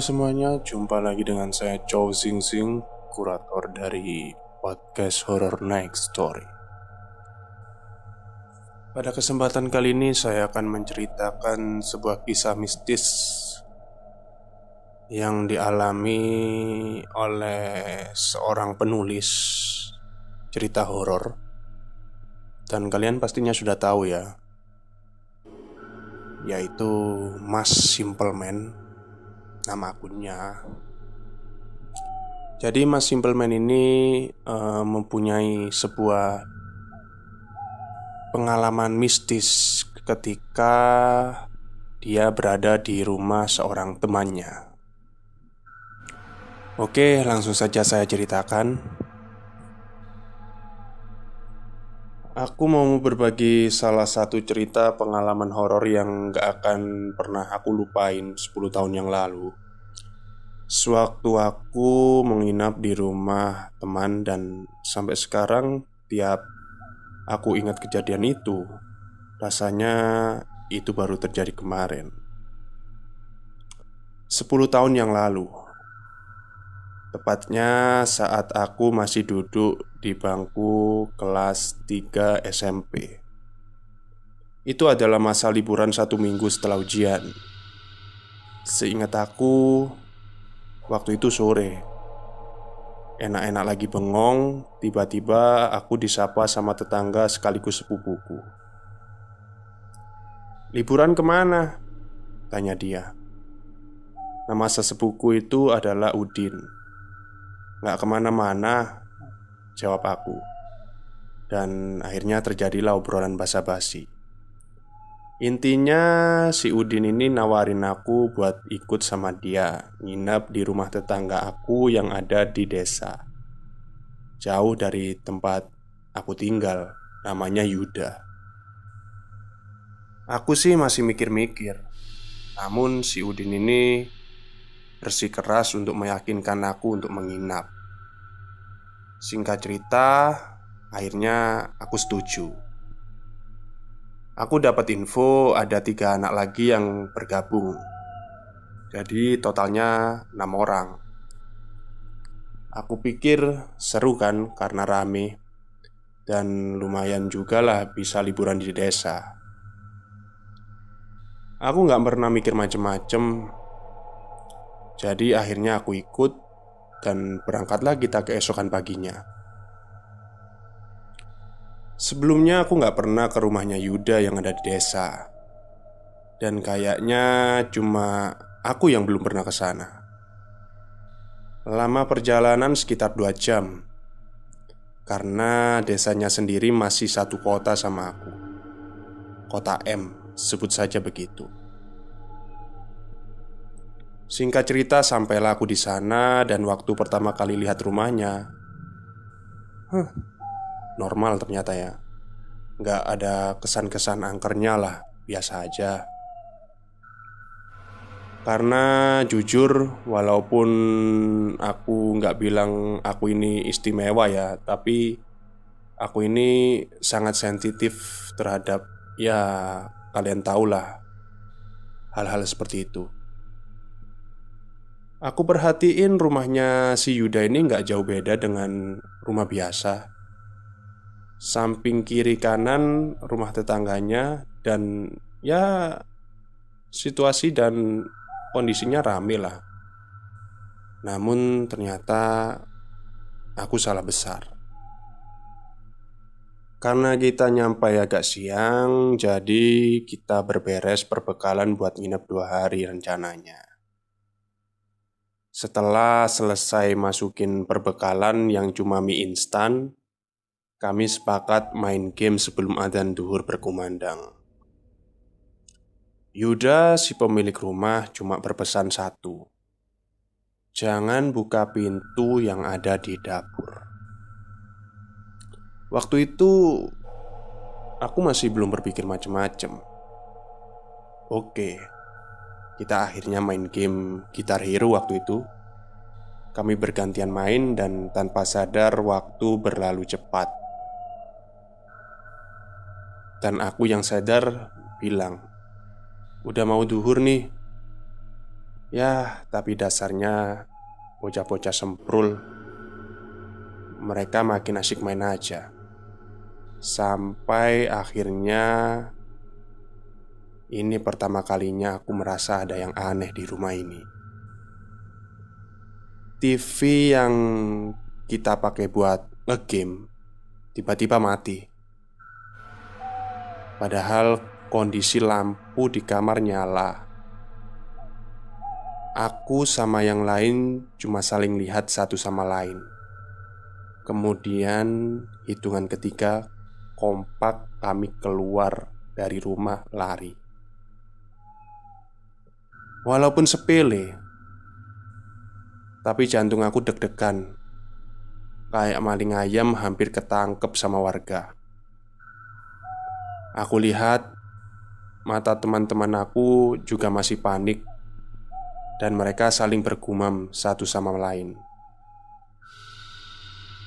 Semuanya, jumpa lagi dengan saya Chow Sing Sing, kurator dari podcast Horror Night Story. Pada kesempatan kali ini saya akan menceritakan sebuah kisah mistis yang dialami oleh seorang penulis cerita horor. Dan kalian pastinya sudah tahu ya, yaitu Mas Simpleman nama akunnya. Jadi Mas Simpleman ini uh, mempunyai sebuah pengalaman mistis ketika dia berada di rumah seorang temannya. Oke, langsung saja saya ceritakan. Aku mau berbagi salah satu cerita pengalaman horor yang gak akan pernah aku lupain 10 tahun yang lalu. Sewaktu aku menginap di rumah teman dan sampai sekarang tiap aku ingat kejadian itu Rasanya itu baru terjadi kemarin. 10 tahun yang lalu Tepatnya saat aku masih duduk di bangku kelas 3 SMP Itu adalah masa liburan satu minggu setelah ujian. Seingat aku, waktu itu sore. Enak-enak lagi bengong, tiba-tiba aku disapa sama tetangga sekaligus sepupuku. Liburan ke mana? Tanya dia. Nama sesepuku itu adalah Udin Gak ke mana-mana Jawab aku. Dan akhirnya terjadilah obrolan basa-basi. Intinya si Udin ini nawarin aku buat ikut sama dia Nginap di rumah tetangga aku yang ada di desa. Jauh dari tempat aku tinggal Namanya Yuda. Aku sih masih mikir-mikir. Namun si Udin ini bersikeras untuk meyakinkan aku untuk menginap. Singkat cerita, akhirnya aku setuju. Aku dapat info ada tiga anak lagi yang bergabung. Jadi totalnya enam orang. Aku pikir seru kan karena rame dan lumayan juga lah bisa liburan di desa. Aku nggak pernah mikir macem-macem jadi akhirnya aku ikut dan berangkatlah kita keesokan paginya. Sebelumnya aku nggak pernah ke rumahnya Yuda yang ada di desa. Dan kayaknya cuma aku yang belum pernah ke sana. Lama perjalanan sekitar dua jam. Karena desanya sendiri masih satu kota sama aku. Kota M, sebut saja begitu Singkat cerita, sampailah aku di sana dan waktu pertama kali lihat rumahnya, huh, normal ternyata ya. Nggak ada kesan-kesan angkernya lah, biasa aja. Karena jujur, walaupun aku nggak bilang aku ini istimewa ya, tapi aku ini sangat sensitif terhadap ya kalian tahulah hal-hal seperti itu. Aku perhatiin rumahnya si Yuda ini nggak jauh beda dengan rumah biasa. Samping kiri kanan rumah tetangganya dan ya situasi dan kondisinya rame lah. Namun ternyata aku salah besar. Karena kita nyampe agak siang, jadi kita berberes perbekalan buat nginep dua hari rencananya. Setelah selesai masukin perbekalan yang cuma mie instan, kami sepakat main game sebelum adzan duhur berkumandang. Yuda, si pemilik rumah, cuma berpesan satu: "Jangan buka pintu yang ada di dapur." Waktu itu aku masih belum berpikir macam-macam. Oke, kita akhirnya main game Gitar Hero waktu itu. Kami bergantian main dan tanpa sadar waktu berlalu cepat. Dan aku yang sadar bilang, "Udah mau duhur nih." Ya, tapi dasarnya bocah-bocah semprul. Mereka makin asik main aja. Sampai akhirnya Ini pertama kalinya aku merasa ada yang aneh di rumah ini. TV yang kita pakai buat ngegame Tiba-tiba mati. Padahal kondisi lampu di kamar nyala. Aku sama yang lain cuma saling lihat satu sama lain. Kemudian hitungan ketiga kompak kami keluar dari rumah lari. Walaupun sepele, tapi jantung aku deg-degan. Kayak maling ayam hampir ketangkep sama warga. Aku lihat mata teman-teman aku juga masih panik, dan mereka saling bergumam satu sama lain.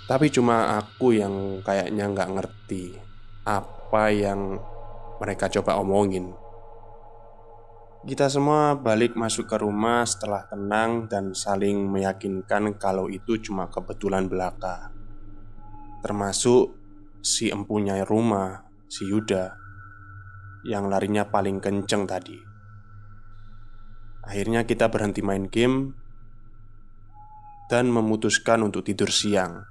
Tapi cuma aku yang kayaknya nggak ngerti apa yang mereka coba omongin. Kita semua balik masuk ke rumah setelah tenang dan saling meyakinkan kalau itu cuma kebetulan belaka. Termasuk si empunya rumah, si Yuda, yang larinya paling kenceng tadi. Akhirnya kita berhenti main game dan memutuskan untuk tidur siang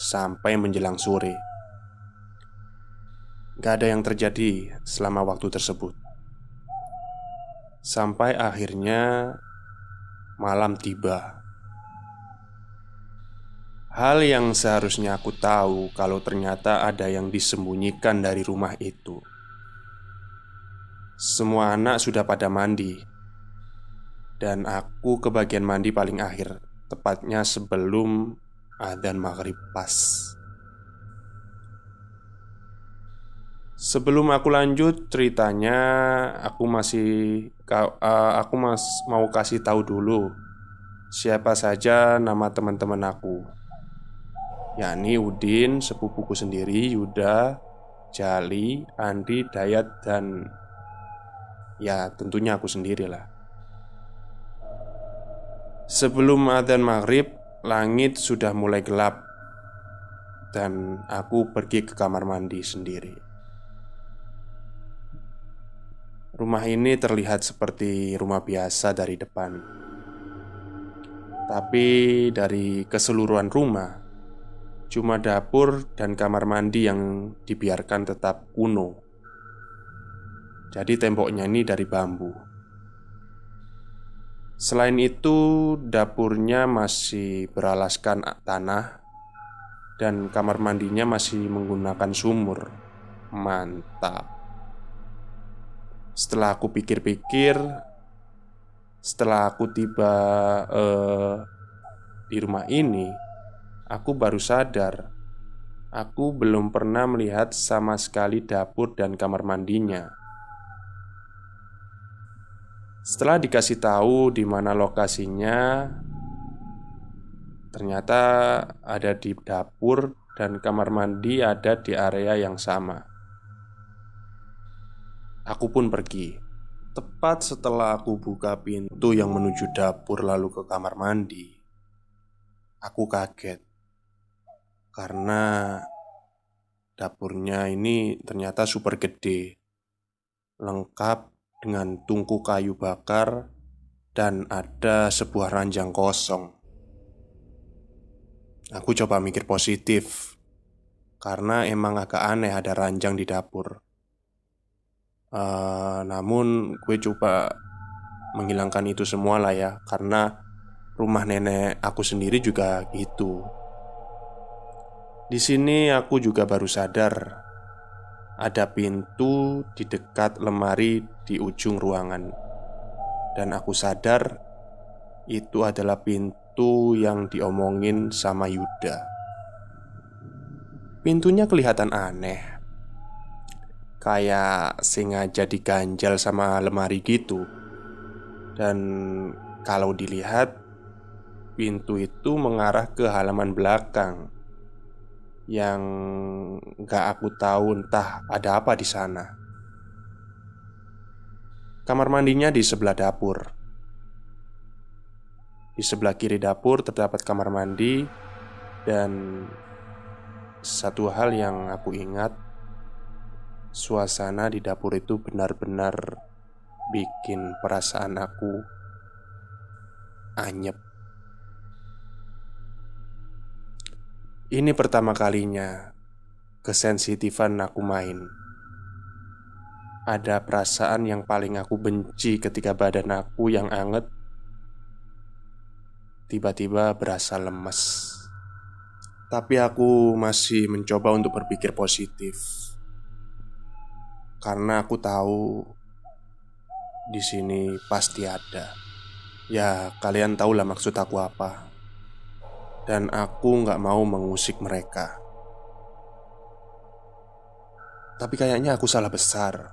sampai menjelang sore. Gak ada yang terjadi selama waktu tersebut. Sampai akhirnya malam tiba. Hal yang seharusnya aku tahu kalau ternyata ada yang disembunyikan dari rumah itu. Semua anak sudah pada mandi, dan aku ke bagian mandi paling akhir, tepatnya sebelum adzan maghrib pas. Sebelum aku lanjut ceritanya, aku masih uh, aku mas mau kasih tahu dulu siapa saja nama teman-teman aku. yakni Udin, sepupuku sendiri, Yuda, Jali, Andi, Dayat dan ya tentunya aku sendirilah. Sebelum adzan maghrib, Langit sudah mulai gelap, dan aku pergi ke kamar mandi sendiri. Rumah ini terlihat seperti rumah biasa dari depan, tapi dari keseluruhan rumah cuma dapur dan kamar mandi yang dibiarkan tetap kuno. Jadi, temboknya ini dari bambu. Selain itu, dapurnya masih beralaskan tanah dan kamar mandinya masih menggunakan sumur. Mantap. Setelah aku pikir-pikir, setelah aku tiba uh, di rumah ini, aku baru sadar aku belum pernah melihat sama sekali dapur dan kamar mandinya. Setelah dikasih tahu di mana lokasinya, ternyata ada di dapur dan kamar mandi ada di area yang sama. Aku pun pergi. Tepat setelah aku buka pintu yang menuju dapur lalu ke kamar mandi Aku kaget. Karena dapurnya ini ternyata super gede Lengkap dengan tungku kayu bakar Dan ada sebuah ranjang kosong. Aku coba mikir positif Karena emang agak aneh ada ranjang di dapur Uh, namun gue coba menghilangkan itu semua lah ya Karena rumah nenek aku sendiri juga gitu. Di sini aku juga baru sadar Ada pintu di dekat lemari di ujung ruangan. Dan aku sadar Itu adalah pintu yang diomongin sama Yuda. Pintunya kelihatan aneh kayak sengaja diganjal sama lemari gitu. Dan kalau dilihat, pintu itu mengarah ke halaman belakang yang gak aku tahu entah ada apa di sana. Kamar mandinya di sebelah dapur. Di sebelah kiri dapur terdapat kamar mandi dan satu hal yang aku ingat Suasana di dapur itu benar-benar bikin perasaan aku anyep. Ini pertama kalinya kesensitifan aku main. Ada perasaan yang paling aku benci ketika badan aku yang anget tiba-tiba berasa lemes. Tapi aku masih mencoba untuk berpikir positif. Karena aku tahu di sini pasti ada. Ya, kalian tahu lah maksud aku apa. Dan aku nggak mau mengusik mereka. Tapi kayaknya aku salah besar.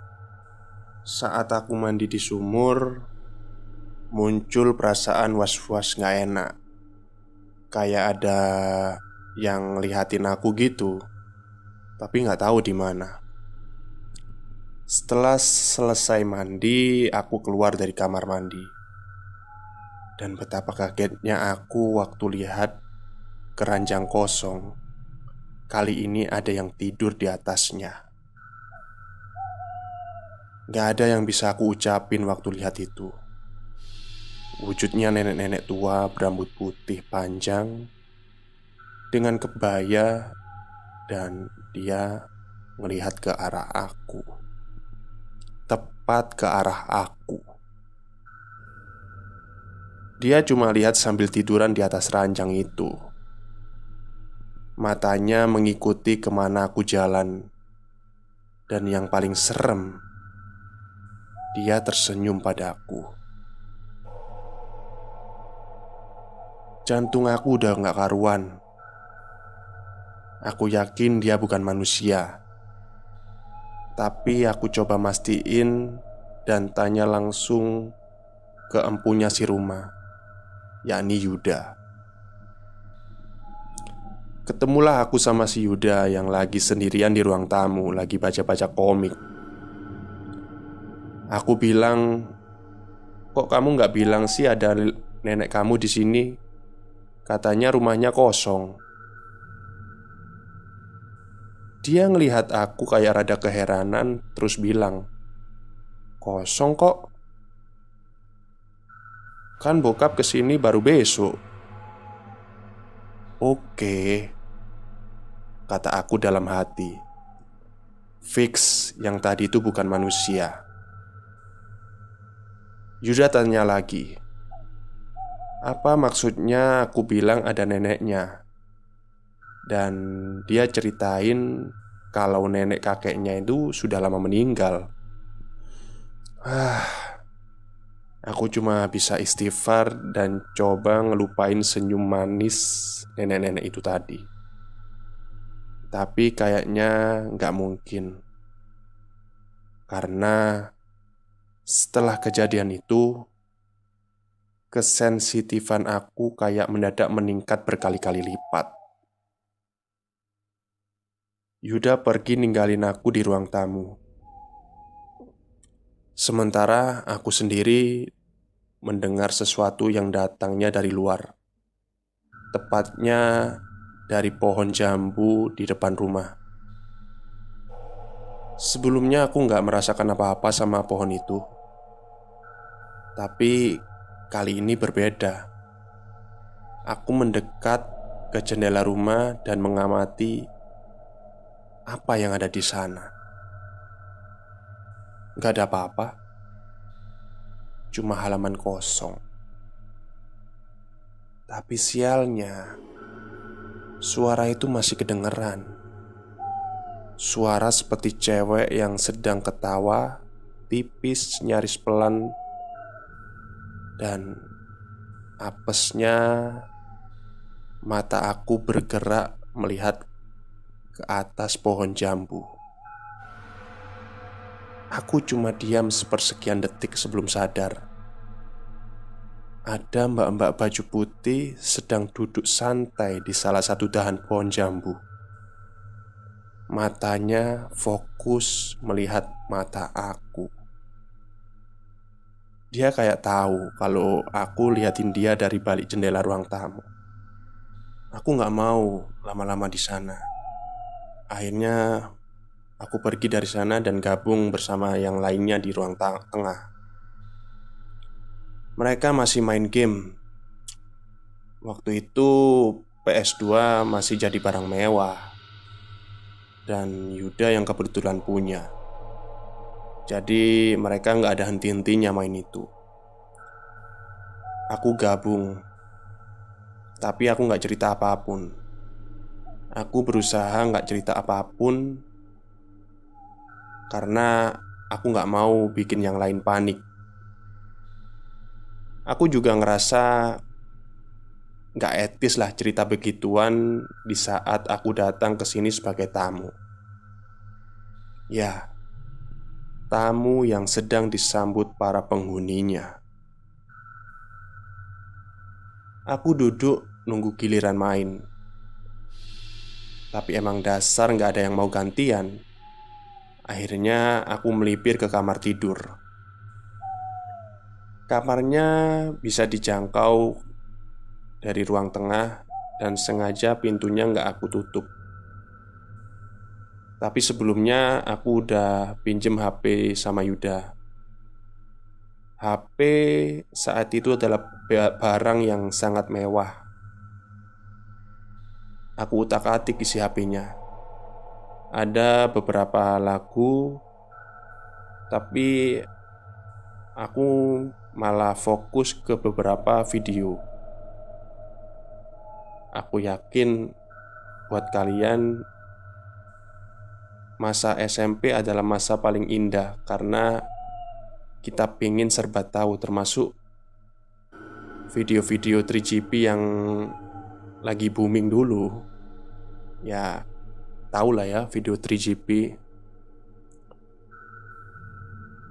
Saat aku mandi di sumur, muncul perasaan was-was nggak enak. Kayak ada yang lihatin aku gitu, tapi nggak tahu di mana. Setelah selesai mandi, aku keluar dari kamar mandi. Dan betapa kagetnya aku waktu lihat keranjang kosong. Kali ini ada yang tidur di atasnya. Gak ada yang bisa aku ucapin waktu lihat itu. Wujudnya nenek-nenek tua berambut putih panjang dengan kebaya dan dia melihat ke arah aku tepat ke arah aku. Dia cuma lihat sambil tiduran di atas ranjang itu. Matanya mengikuti ke mana aku jalan, dan yang paling serem, dia tersenyum padaku. Jantung aku udah gak karuan. Aku yakin dia bukan manusia. Tapi aku coba mastiin dan tanya langsung ke empunya si rumah, yakni Yuda. Ketemulah aku sama si Yuda yang lagi sendirian di ruang tamu, lagi baca-baca komik. Aku bilang, kok kamu nggak bilang sih ada nenek kamu di sini? Katanya rumahnya kosong. Dia ngelihat aku kayak rada keheranan Terus bilang Kosong kok. Kan bokap ke sini baru besok. Oke Kata aku dalam hati. Fix yang tadi itu bukan manusia. Yuda tanya lagi Apa maksudnya aku bilang ada neneknya dan dia ceritain kalau nenek kakeknya itu sudah lama meninggal. Ah, aku cuma bisa istighfar dan coba ngelupain senyum manis nenek-nenek itu tadi. Tapi kayaknya nggak mungkin karena setelah kejadian itu, kesensitifan aku kayak mendadak meningkat berkali-kali lipat. Yuda pergi ninggalin aku di ruang tamu. Sementara aku sendiri mendengar sesuatu yang datangnya dari luar, tepatnya dari pohon jambu di depan rumah. Sebelumnya aku nggak merasakan apa-apa sama pohon itu, tapi kali ini berbeda. Aku mendekat ke jendela rumah dan mengamati apa yang ada di sana. Gak ada apa-apa, cuma halaman kosong. Tapi sialnya, suara itu masih kedengeran. Suara seperti cewek yang sedang ketawa, tipis, nyaris pelan, dan apesnya Mata aku bergerak melihat ke atas pohon jambu. Aku cuma diam sepersekian detik sebelum sadar. Ada mbak-mbak baju putih sedang duduk santai di salah satu dahan pohon jambu. Matanya fokus melihat mata aku. Dia kayak tahu kalau aku liatin dia dari balik jendela ruang tamu. Aku nggak mau lama-lama di sana. Akhirnya, aku pergi dari sana dan gabung bersama yang lainnya di ruang tengah. Mereka masih main game. Waktu itu PS2 masih jadi barang mewah. Dan Yuda yang kebetulan punya. Jadi mereka nggak ada henti-hentinya main itu. Aku gabung. Tapi aku nggak cerita apa pun Aku berusaha nggak cerita apa pun Karena aku nggak mau bikin yang lain panik Aku juga ngerasa nggak etis lah cerita begituan di saat aku datang ke sini sebagai tamu. Ya, tamu yang sedang disambut para penghuninya. Aku duduk nunggu giliran main Tapi emang dasar nggak ada yang mau gantian. Akhirnya aku melipir ke kamar tidur. Kamarnya bisa dijangkau dari ruang tengah Dan sengaja pintunya nggak aku tutup. Tapi sebelumnya aku udah pinjem HP sama Yuda. HP saat itu adalah barang yang sangat mewah. Aku utak-atik isi HP-nya. Ada beberapa lagu, tapi aku malah fokus ke beberapa video. Aku yakin buat kalian masa SMP adalah masa paling indah karena kita pingin serba tahu termasuk video-video 3GP yang lagi booming dulu Ya tau lah ya video 3GP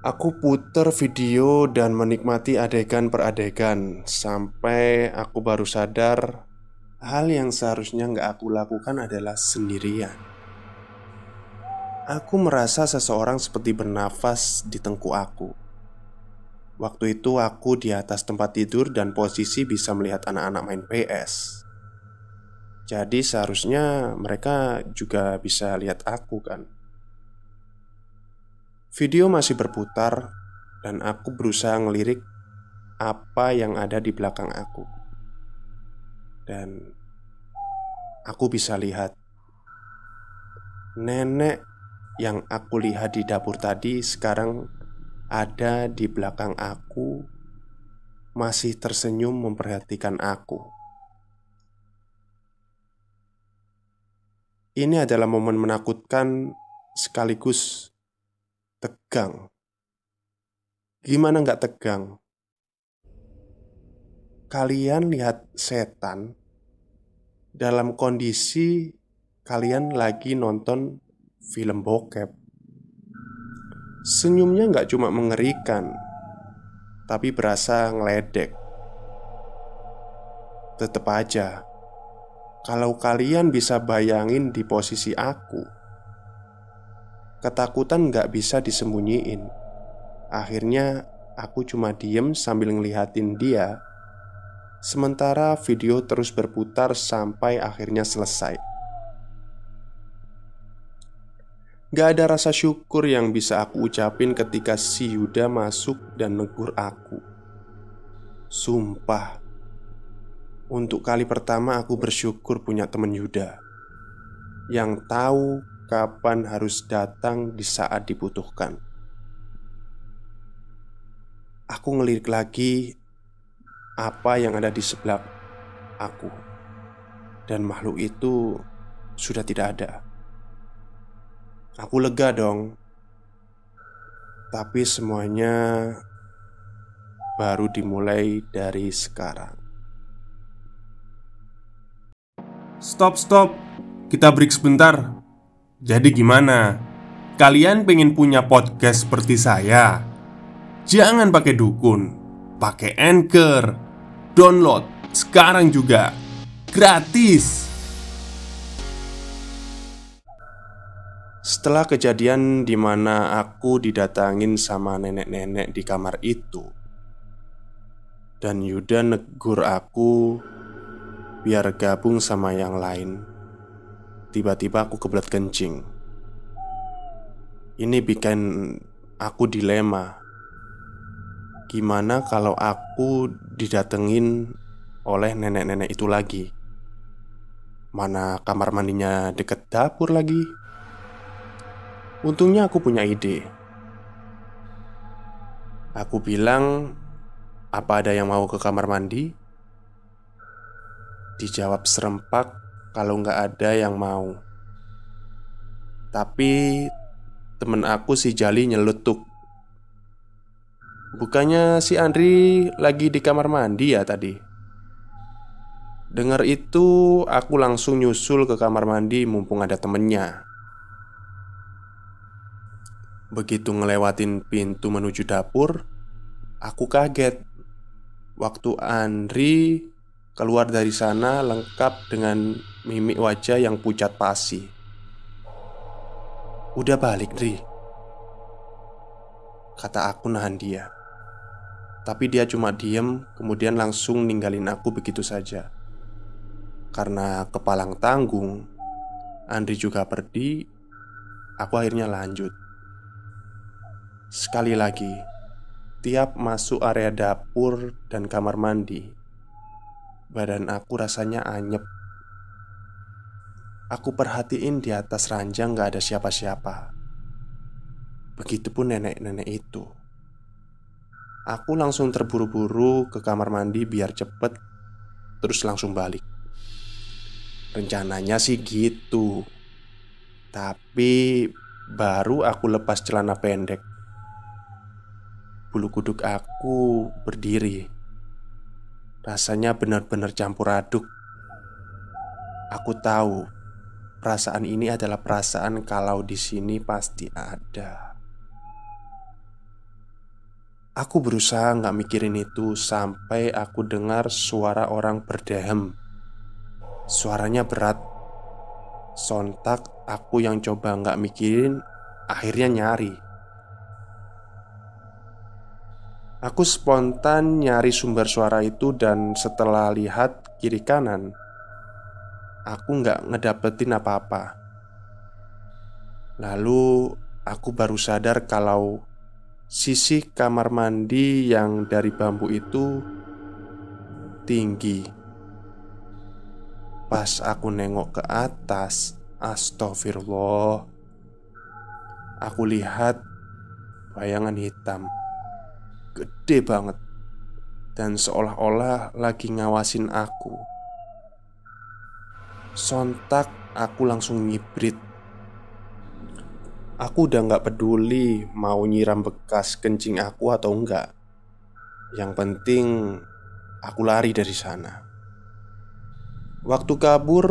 Aku puter video dan menikmati adegan per adegan Sampai aku baru sadar Hal yang seharusnya nggak aku lakukan adalah sendirian. Aku merasa seseorang seperti bernafas di tengkuk aku. Waktu itu aku di atas tempat tidur dan posisi bisa melihat anak-anak main PS. Jadi seharusnya mereka juga bisa lihat aku kan. Video masih berputar dan aku berusaha ngelirik apa yang ada di belakang aku. Dan aku bisa lihat nenek yang aku lihat di dapur tadi sekarang ada di belakang aku, masih tersenyum memperhatikan aku. Ini adalah momen menakutkan sekaligus tegang. Gimana nggak tegang? Kalian lihat setan dalam kondisi kalian lagi nonton film bokep. Senyumnya nggak cuma mengerikan, tapi berasa ngeledek. Tetap aja, kalau kalian bisa bayangin di posisi aku, ketakutan nggak bisa disembunyiin. Akhirnya aku cuma diem sambil ngelihatin dia Sementara video terus berputar sampai akhirnya selesai Gak ada rasa syukur yang bisa aku ucapin ketika si Yuda masuk dan negur aku Sumpah Untuk kali pertama aku bersyukur punya temen Yuda Yang tahu kapan harus datang di saat dibutuhkan Aku ngelirik lagi apa yang ada di sebelah aku, dan makhluk itu sudah tidak ada. Aku lega dong, tapi semuanya baru dimulai dari sekarang. Stop, stop. Kita break sebentar. Jadi gimana? Kalian pengen punya podcast seperti saya? Jangan pakai dukun, pakai anchor, download sekarang juga gratis. Setelah kejadian di mana aku didatangin sama nenek-nenek di kamar itu, dan Yuda negur aku biar gabung sama yang lain. Tiba-tiba aku kebelet kencing. Ini bikin aku dilema Gimana kalau aku didatengin oleh nenek-nenek itu lagi? Mana kamar mandinya deket dapur lagi? Untungnya aku punya ide. Aku bilang, "Apa ada yang mau ke kamar mandi?" Dijawab serempak kalau nggak ada yang mau. Tapi temen aku si Jali nyeletuk Bukannya si Andri lagi di kamar mandi ya tadi? Dengar itu, aku langsung nyusul ke kamar mandi mumpung ada temennya. Begitu ngelewatin pintu menuju dapur, aku kaget waktu Andri keluar dari sana lengkap dengan mimik wajah yang pucat pasi. Udah balik, Dri. Kata aku nahan dia. Tapi dia cuma diem, kemudian langsung ninggalin aku begitu saja. Karena kepalang tanggung, Andri juga pergi. Aku akhirnya lanjut. Sekali lagi, tiap masuk area dapur dan kamar mandi, badan aku rasanya anyep. Aku perhatiin di atas ranjang gak ada siapa-siapa. Begitupun nenek-nenek itu. Aku langsung terburu-buru ke kamar mandi biar cepet Terus langsung balik Rencananya sih gitu Tapi baru aku lepas celana pendek Bulu kuduk aku berdiri Rasanya benar-benar campur aduk Aku tahu perasaan ini adalah perasaan kalau di sini pasti ada. Aku berusaha nggak mikirin itu sampai aku dengar suara orang berdehem. Suaranya berat. Sontak aku yang coba nggak mikirin, akhirnya nyari. Aku spontan nyari sumber suara itu dan setelah lihat kiri kanan, aku nggak ngedapetin apa-apa. Lalu aku baru sadar kalau Sisi kamar mandi yang dari bambu itu tinggi. Pas aku nengok ke atas, astagfirullah. Aku lihat bayangan hitam gede banget dan seolah-olah lagi ngawasin aku. Sontak aku langsung ngibrit Aku udah gak peduli mau nyiram bekas kencing aku atau enggak. Yang penting aku lari dari sana. Waktu kabur,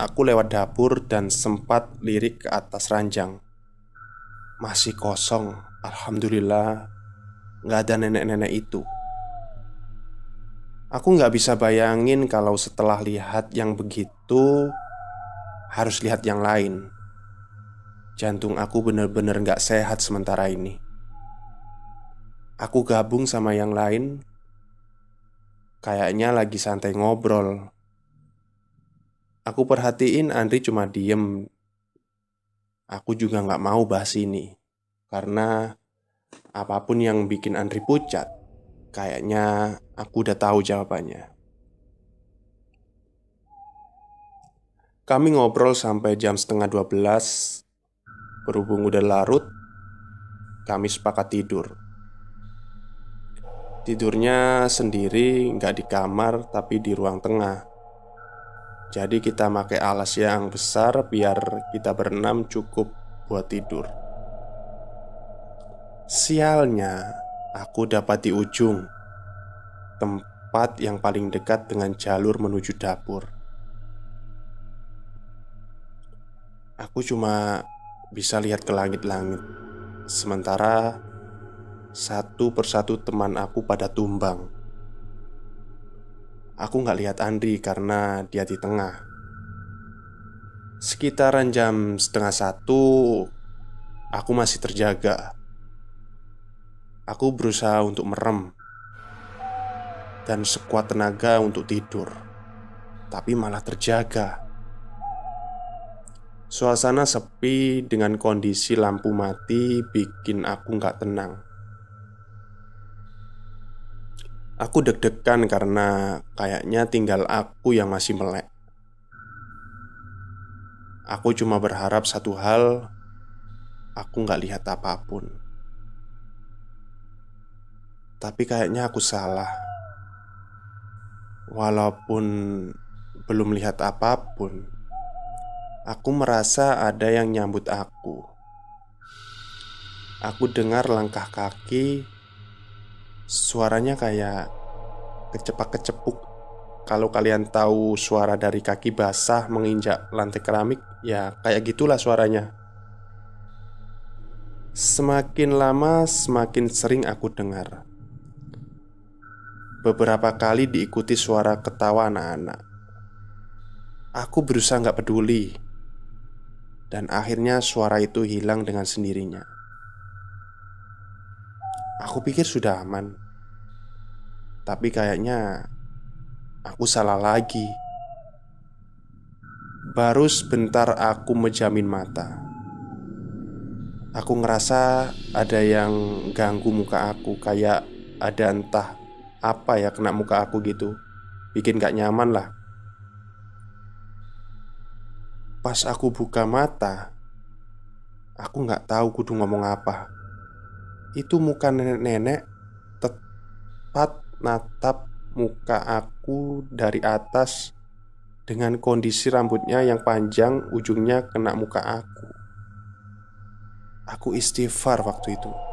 aku lewat dapur dan sempat lirik ke atas ranjang. Masih kosong, alhamdulillah. Gak ada nenek-nenek itu. Aku gak bisa bayangin kalau setelah lihat yang begitu harus lihat yang lain. Jantung aku bener-bener gak sehat sementara ini Aku gabung sama yang lain. Kayaknya lagi santai ngobrol. Aku perhatiin Andri cuma diem. Aku juga nggak mau bahas ini karena apa pun yang bikin Andri pucat, kayaknya aku udah tahu jawabannya. Kami ngobrol sampai jam setengah 12 Berhubung udah larut Kami sepakat tidur. Tidurnya sendiri nggak di kamar tapi di ruang tengah. Jadi kita pakai alas yang besar biar kita berenam cukup buat tidur Sialnya aku dapat di ujung Tempat yang paling dekat dengan jalur menuju dapur. Aku cuma bisa lihat ke langit-langit Sementara Satu persatu teman aku pada tumbang. Aku nggak lihat Andri karena dia di tengah. Sekitaran jam setengah satu Aku masih terjaga Aku berusaha untuk merem Dan sekuat tenaga untuk tidur Tapi malah terjaga Suasana sepi dengan kondisi lampu mati bikin aku nggak tenang. Aku deg-degan karena kayaknya tinggal aku yang masih melek. Aku cuma berharap satu hal, aku nggak lihat apa pun. Tapi kayaknya aku salah. Walaupun belum lihat apa pun, Aku merasa ada yang nyambut aku. Aku dengar langkah kaki, suaranya kayak kecepak-kecepuk. Kalau kalian tahu suara dari kaki basah menginjak lantai keramik, ya kayak gitulah suaranya. Semakin lama, semakin sering aku dengar. Beberapa kali diikuti suara ketawa anak-anak. Aku berusaha nggak peduli dan akhirnya suara itu hilang dengan sendirinya. Aku pikir sudah aman, tapi kayaknya aku salah lagi. Baru sebentar aku menjamin mata. Aku ngerasa ada yang ganggu muka aku, kayak ada entah apa ya kena muka aku gitu, bikin gak nyaman lah. Pas aku buka mata, aku nggak tahu kudu ngomong apa. Itu muka nenek-nenek tepat natap muka aku dari atas dengan kondisi rambutnya yang panjang, ujungnya kena muka aku. Aku istighfar waktu itu.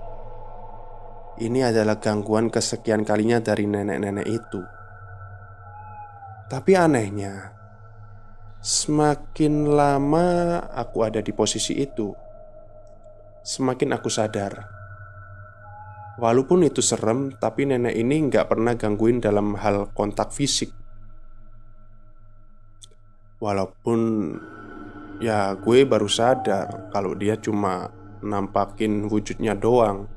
Ini adalah gangguan kesekian kalinya dari nenek-nenek itu. Tapi anehnya, Semakin lama aku ada di posisi itu, semakin aku sadar. Walaupun itu serem, tapi nenek ini nggak pernah gangguin dalam hal kontak fisik. Walaupun ya gue baru sadar kalau dia cuma nampakin wujudnya doang.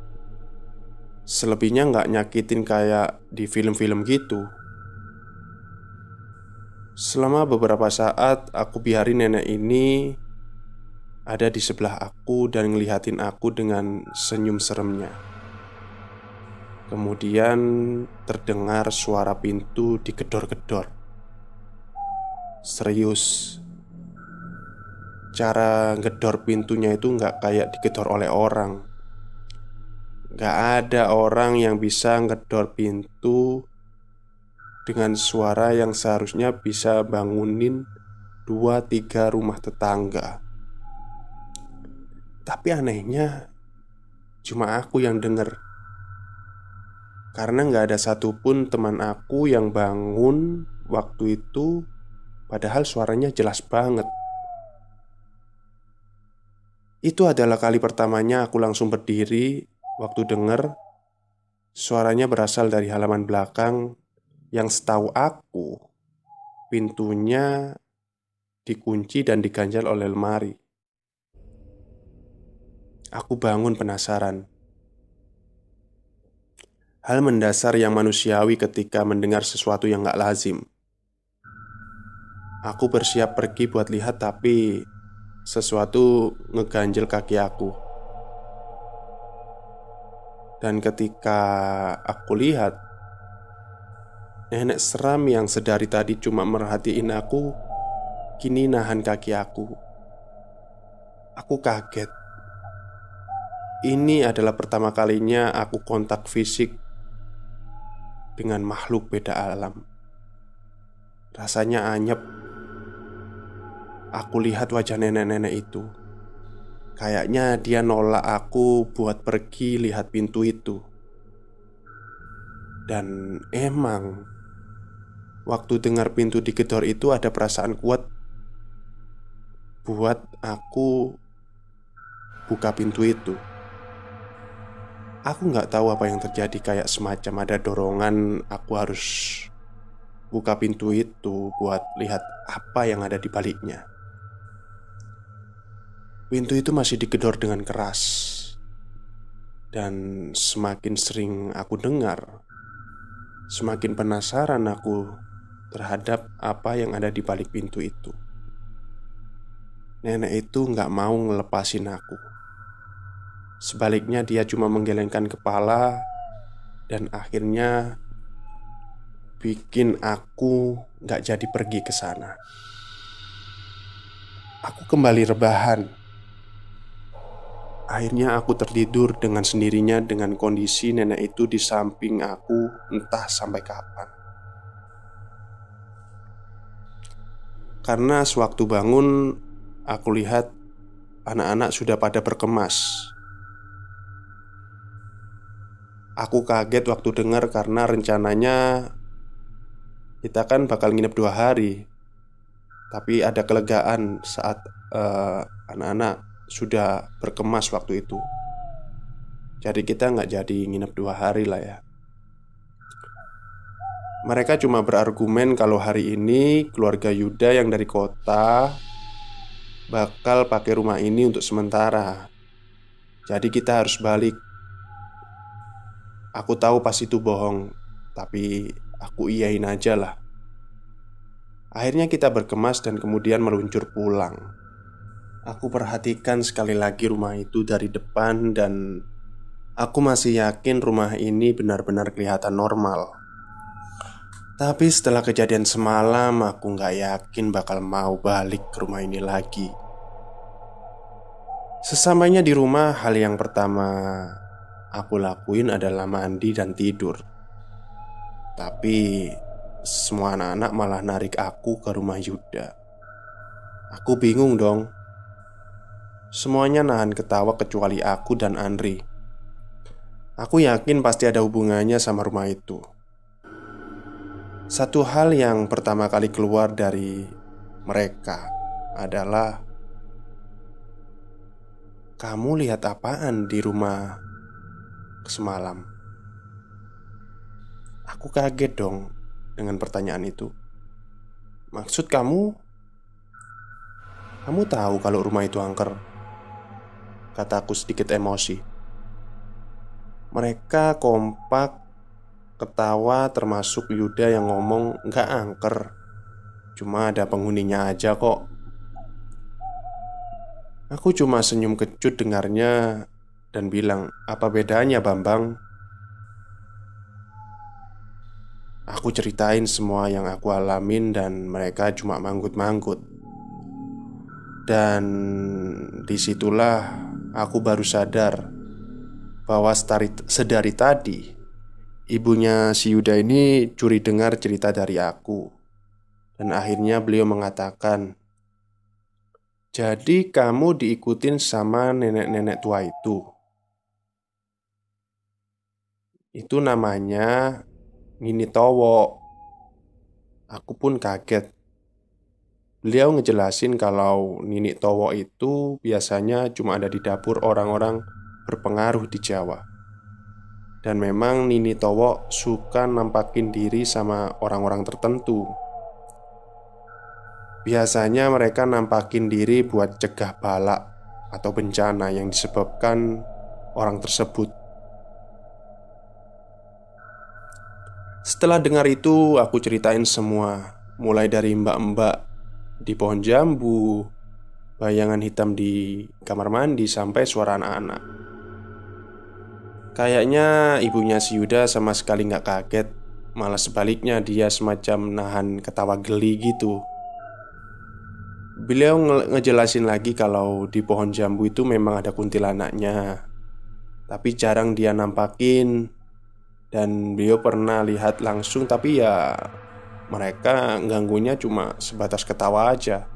Selebihnya nggak nyakitin kayak di film-film gitu. Selama beberapa saat aku biarin nenek ini ada di sebelah aku dan ngelihatin aku dengan senyum seremnya. Kemudian terdengar suara pintu digedor-gedor. Serius, cara gedor pintunya itu nggak kayak digedor oleh orang. Gak ada orang yang bisa ngedor pintu dengan suara yang seharusnya bisa bangunin dua tiga rumah tetangga. Tapi anehnya cuma aku yang denger Karena nggak ada satupun teman aku yang bangun waktu itu Padahal suaranya jelas banget Itu adalah kali pertamanya aku langsung berdiri Waktu denger Suaranya berasal dari halaman belakang yang setahu aku, pintunya dikunci dan diganjal oleh lemari. Aku bangun penasaran. Hal mendasar yang manusiawi ketika mendengar sesuatu yang gak lazim Aku bersiap pergi buat lihat tapi Sesuatu ngeganjel kaki aku Dan ketika aku lihat Nenek seram yang sedari tadi cuma merhatiin aku Kini nahan kaki aku. Aku kaget. Ini adalah pertama kalinya aku kontak fisik Dengan makhluk beda alam. Rasanya anyep. Aku lihat wajah nenek-nenek itu Kayaknya dia nolak aku buat pergi lihat pintu itu Dan emang Waktu dengar pintu digedor itu ada perasaan kuat Buat aku buka pintu itu Aku nggak tahu apa yang terjadi kayak semacam ada dorongan aku harus buka pintu itu buat lihat apa yang ada di baliknya. Pintu itu masih digedor dengan keras. Dan semakin sering aku dengar Semakin penasaran aku terhadap apa yang ada di balik pintu itu. Nenek itu nggak mau ngelepasin aku. Sebaliknya dia cuma menggelengkan kepala Dan akhirnya Bikin aku nggak jadi pergi ke sana. Aku kembali rebahan Akhirnya aku tertidur dengan sendirinya dengan kondisi nenek itu di samping aku entah sampai kapan. Karena sewaktu bangun, aku lihat anak-anak sudah pada berkemas. Aku kaget waktu dengar karena rencananya kita kan bakal nginep dua hari, tapi ada kelegaan saat uh, anak-anak sudah berkemas waktu itu. Jadi kita nggak jadi nginep dua hari lah ya. Mereka cuma berargumen kalau hari ini keluarga Yuda yang dari kota Bakal pakai rumah ini untuk sementara. Jadi kita harus balik. Aku tahu pas itu bohong Tapi aku iyain aja lah. Akhirnya kita berkemas dan kemudian meluncur pulang Aku perhatikan sekali lagi rumah itu dari depan dan Aku masih yakin rumah ini benar-benar kelihatan normal. Tapi setelah kejadian semalam aku nggak yakin bakal mau balik ke rumah ini lagi. Sesamanya di rumah hal yang pertama aku lakuin adalah mandi dan tidur. Tapi semua anak-anak malah narik aku ke rumah Yuda. Aku bingung dong Semuanya nahan ketawa kecuali aku dan Andri. Aku yakin pasti ada hubungannya sama rumah itu. Satu hal yang pertama kali keluar dari mereka adalah "Kamu lihat apaan di rumah semalam?" Aku kaget dong dengan pertanyaan itu. Maksud kamu, kamu tahu kalau rumah itu angker? Kataku sedikit emosi. Mereka kompak Ketawa termasuk Yuda yang ngomong Nggak angker. Cuma ada penghuninya aja kok. Aku cuma senyum kecut dengarnya Dan bilang Apa bedanya Bambang? Aku ceritain semua yang aku alamin dan mereka cuma manggut-manggut. Dan di situlah aku baru sadar bahwa sedari tadi ibunya si Yuda ini curi dengar cerita dari aku. Dan akhirnya beliau mengatakan, "Jadi kamu diikutin sama nenek-nenek tua itu?" Itu namanya Nini Towo. Aku pun kaget Beliau ngejelasin kalau Nini Towo itu biasanya cuma ada di dapur orang-orang berpengaruh di Jawa. Dan memang Nini Towo suka nampakin diri sama orang-orang tertentu. Biasanya mereka nampakin diri buat cegah balak atau bencana yang disebabkan orang tersebut. Setelah dengar itu, aku ceritain semua, mulai dari mbak-mbak di pohon jambu, bayangan hitam di kamar mandi, sampai suara anak-anak. Kayaknya ibunya si Yuda sama sekali nggak kaget, malah sebaliknya dia semacam nahan ketawa geli gitu. Beliau nge ngejelasin lagi kalau di pohon jambu itu memang ada kuntilanaknya Tapi jarang dia nampakin Dan beliau pernah lihat langsung tapi ya Mereka ganggunya cuma sebatas ketawa aja.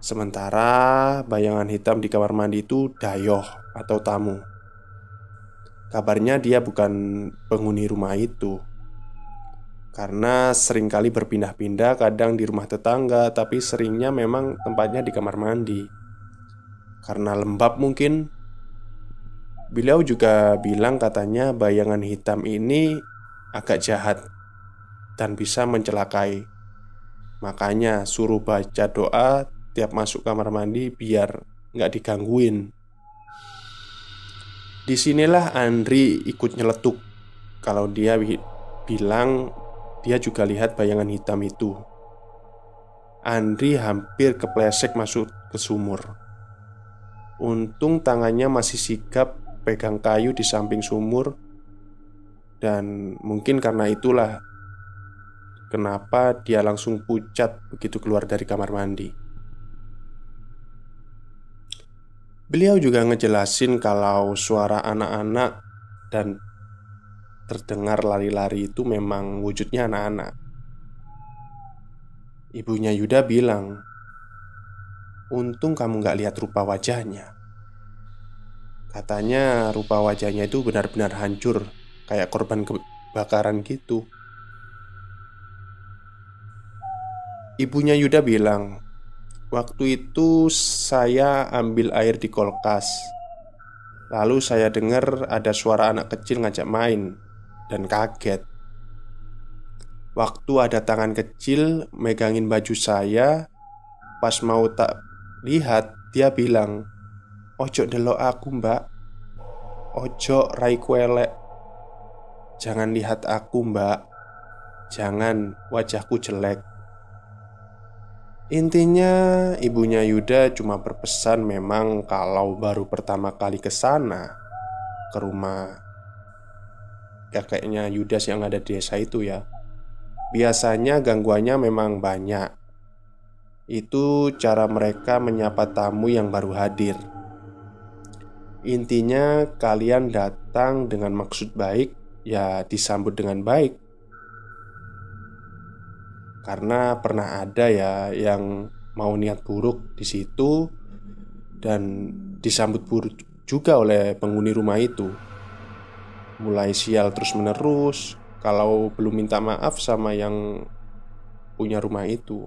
Sementara bayangan hitam di kamar mandi itu Dayoh atau tamu. Kabarnya dia bukan penghuni rumah itu. Karena sering kali berpindah-pindah kadang di rumah tetangga Tapi seringnya memang tempatnya di kamar mandi. Karena lembab mungkin. Beliau juga bilang katanya bayangan hitam ini agak jahat Dan bisa mencelakai Makanya suruh baca doa tiap masuk kamar mandi biar nggak digangguin Di sinilah Andri ikut nyeletuk Kalau dia bilang dia juga lihat bayangan hitam itu. Andri hampir kepleset masuk ke sumur. Untung tangannya masih sigap pegang kayu di samping sumur, dan mungkin karena itulah kenapa dia langsung pucat begitu keluar dari kamar mandi. Beliau juga ngejelasin kalau suara anak-anak dan terdengar lari-lari itu memang wujudnya anak-anak. Ibunya Yuda bilang, "Untung kamu gak lihat rupa wajahnya." Katanya rupa wajahnya itu benar-benar hancur, kayak korban kebakaran gitu. Ibunya Yuda bilang, "Waktu itu saya ambil air di kolkas. Lalu saya dengar ada suara anak kecil ngajak main dan kaget. Waktu ada tangan kecil megangin baju saya, pas mau tak lihat, dia bilang, "Ojo delok aku, Mbak. Ojo rai kuelek. Jangan lihat aku, Mbak. Jangan wajahku jelek." Intinya, ibunya Yuda cuma berpesan memang kalau baru pertama kali ke sana ke rumah. Kakeknya Yudas yang ada di desa itu ya. Biasanya gangguannya memang banyak. Itu cara mereka menyapa tamu yang baru hadir. Intinya kalian datang dengan maksud baik Ya disambut dengan baik Karena pernah ada ya yang mau niat buruk di situ Dan disambut buruk juga oleh penghuni rumah itu mulai sial terus-menerus kalau belum minta maaf sama yang punya rumah itu.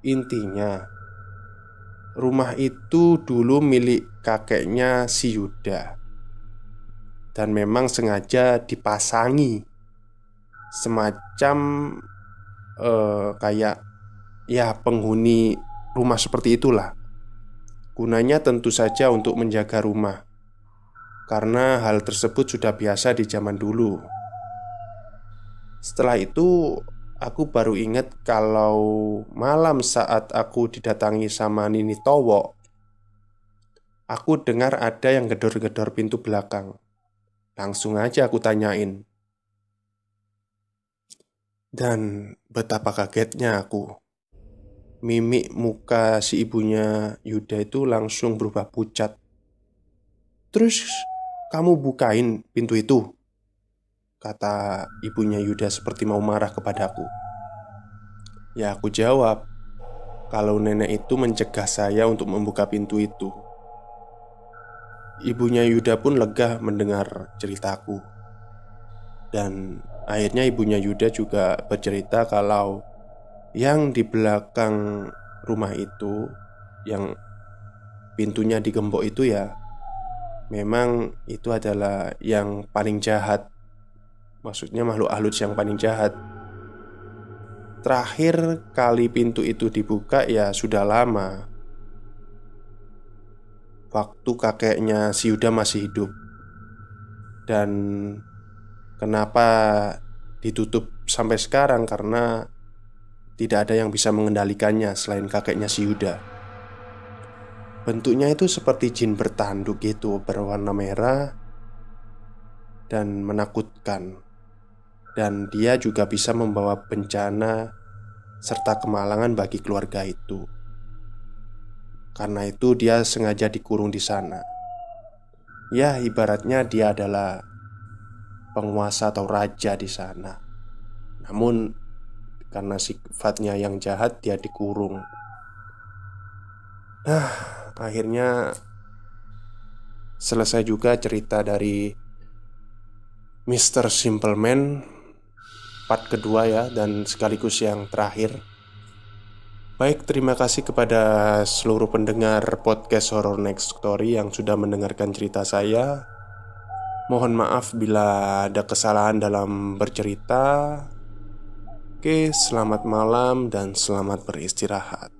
Intinya, rumah itu dulu milik kakeknya si Yuda, dan memang sengaja dipasangi semacam uh, kayak ya penghuni rumah seperti itulah. Gunanya tentu saja untuk menjaga rumah karena hal tersebut sudah biasa di zaman dulu. Setelah itu, aku baru ingat kalau malam saat aku didatangi sama Nini Towo, aku dengar ada yang gedor-gedor pintu belakang. Langsung aja aku tanyain. Dan betapa kagetnya aku. Mimik muka si ibunya Yuda itu langsung berubah pucat. Terus kamu bukain pintu itu Kata ibunya Yuda seperti mau marah kepadaku Ya aku jawab Kalau nenek itu mencegah saya untuk membuka pintu itu Ibunya Yuda pun lega mendengar ceritaku Dan akhirnya ibunya Yuda juga bercerita kalau Yang di belakang rumah itu Yang pintunya digembok itu ya Memang itu adalah yang paling jahat. Maksudnya makhluk halus yang paling jahat. Terakhir kali pintu itu dibuka ya sudah lama. Waktu kakeknya si Yuda masih hidup. Dan Kenapa ditutup sampai sekarang? Karena tidak ada yang bisa mengendalikannya selain kakeknya si Yuda. Bentuknya itu seperti jin bertanduk gitu, berwarna merah dan menakutkan. Dan dia juga bisa membawa bencana serta kemalangan bagi keluarga itu. Karena itu dia sengaja dikurung di sana. Ya, ibaratnya dia adalah penguasa atau raja di sana. Namun karena sifatnya yang jahat dia dikurung. Nah, akhirnya selesai juga cerita dari Mr. Simpleman part kedua ya dan sekaligus yang terakhir. Baik, terima kasih kepada seluruh pendengar podcast Horror Next Story yang sudah mendengarkan cerita saya. Mohon maaf bila ada kesalahan dalam bercerita. Oke, selamat malam dan selamat beristirahat.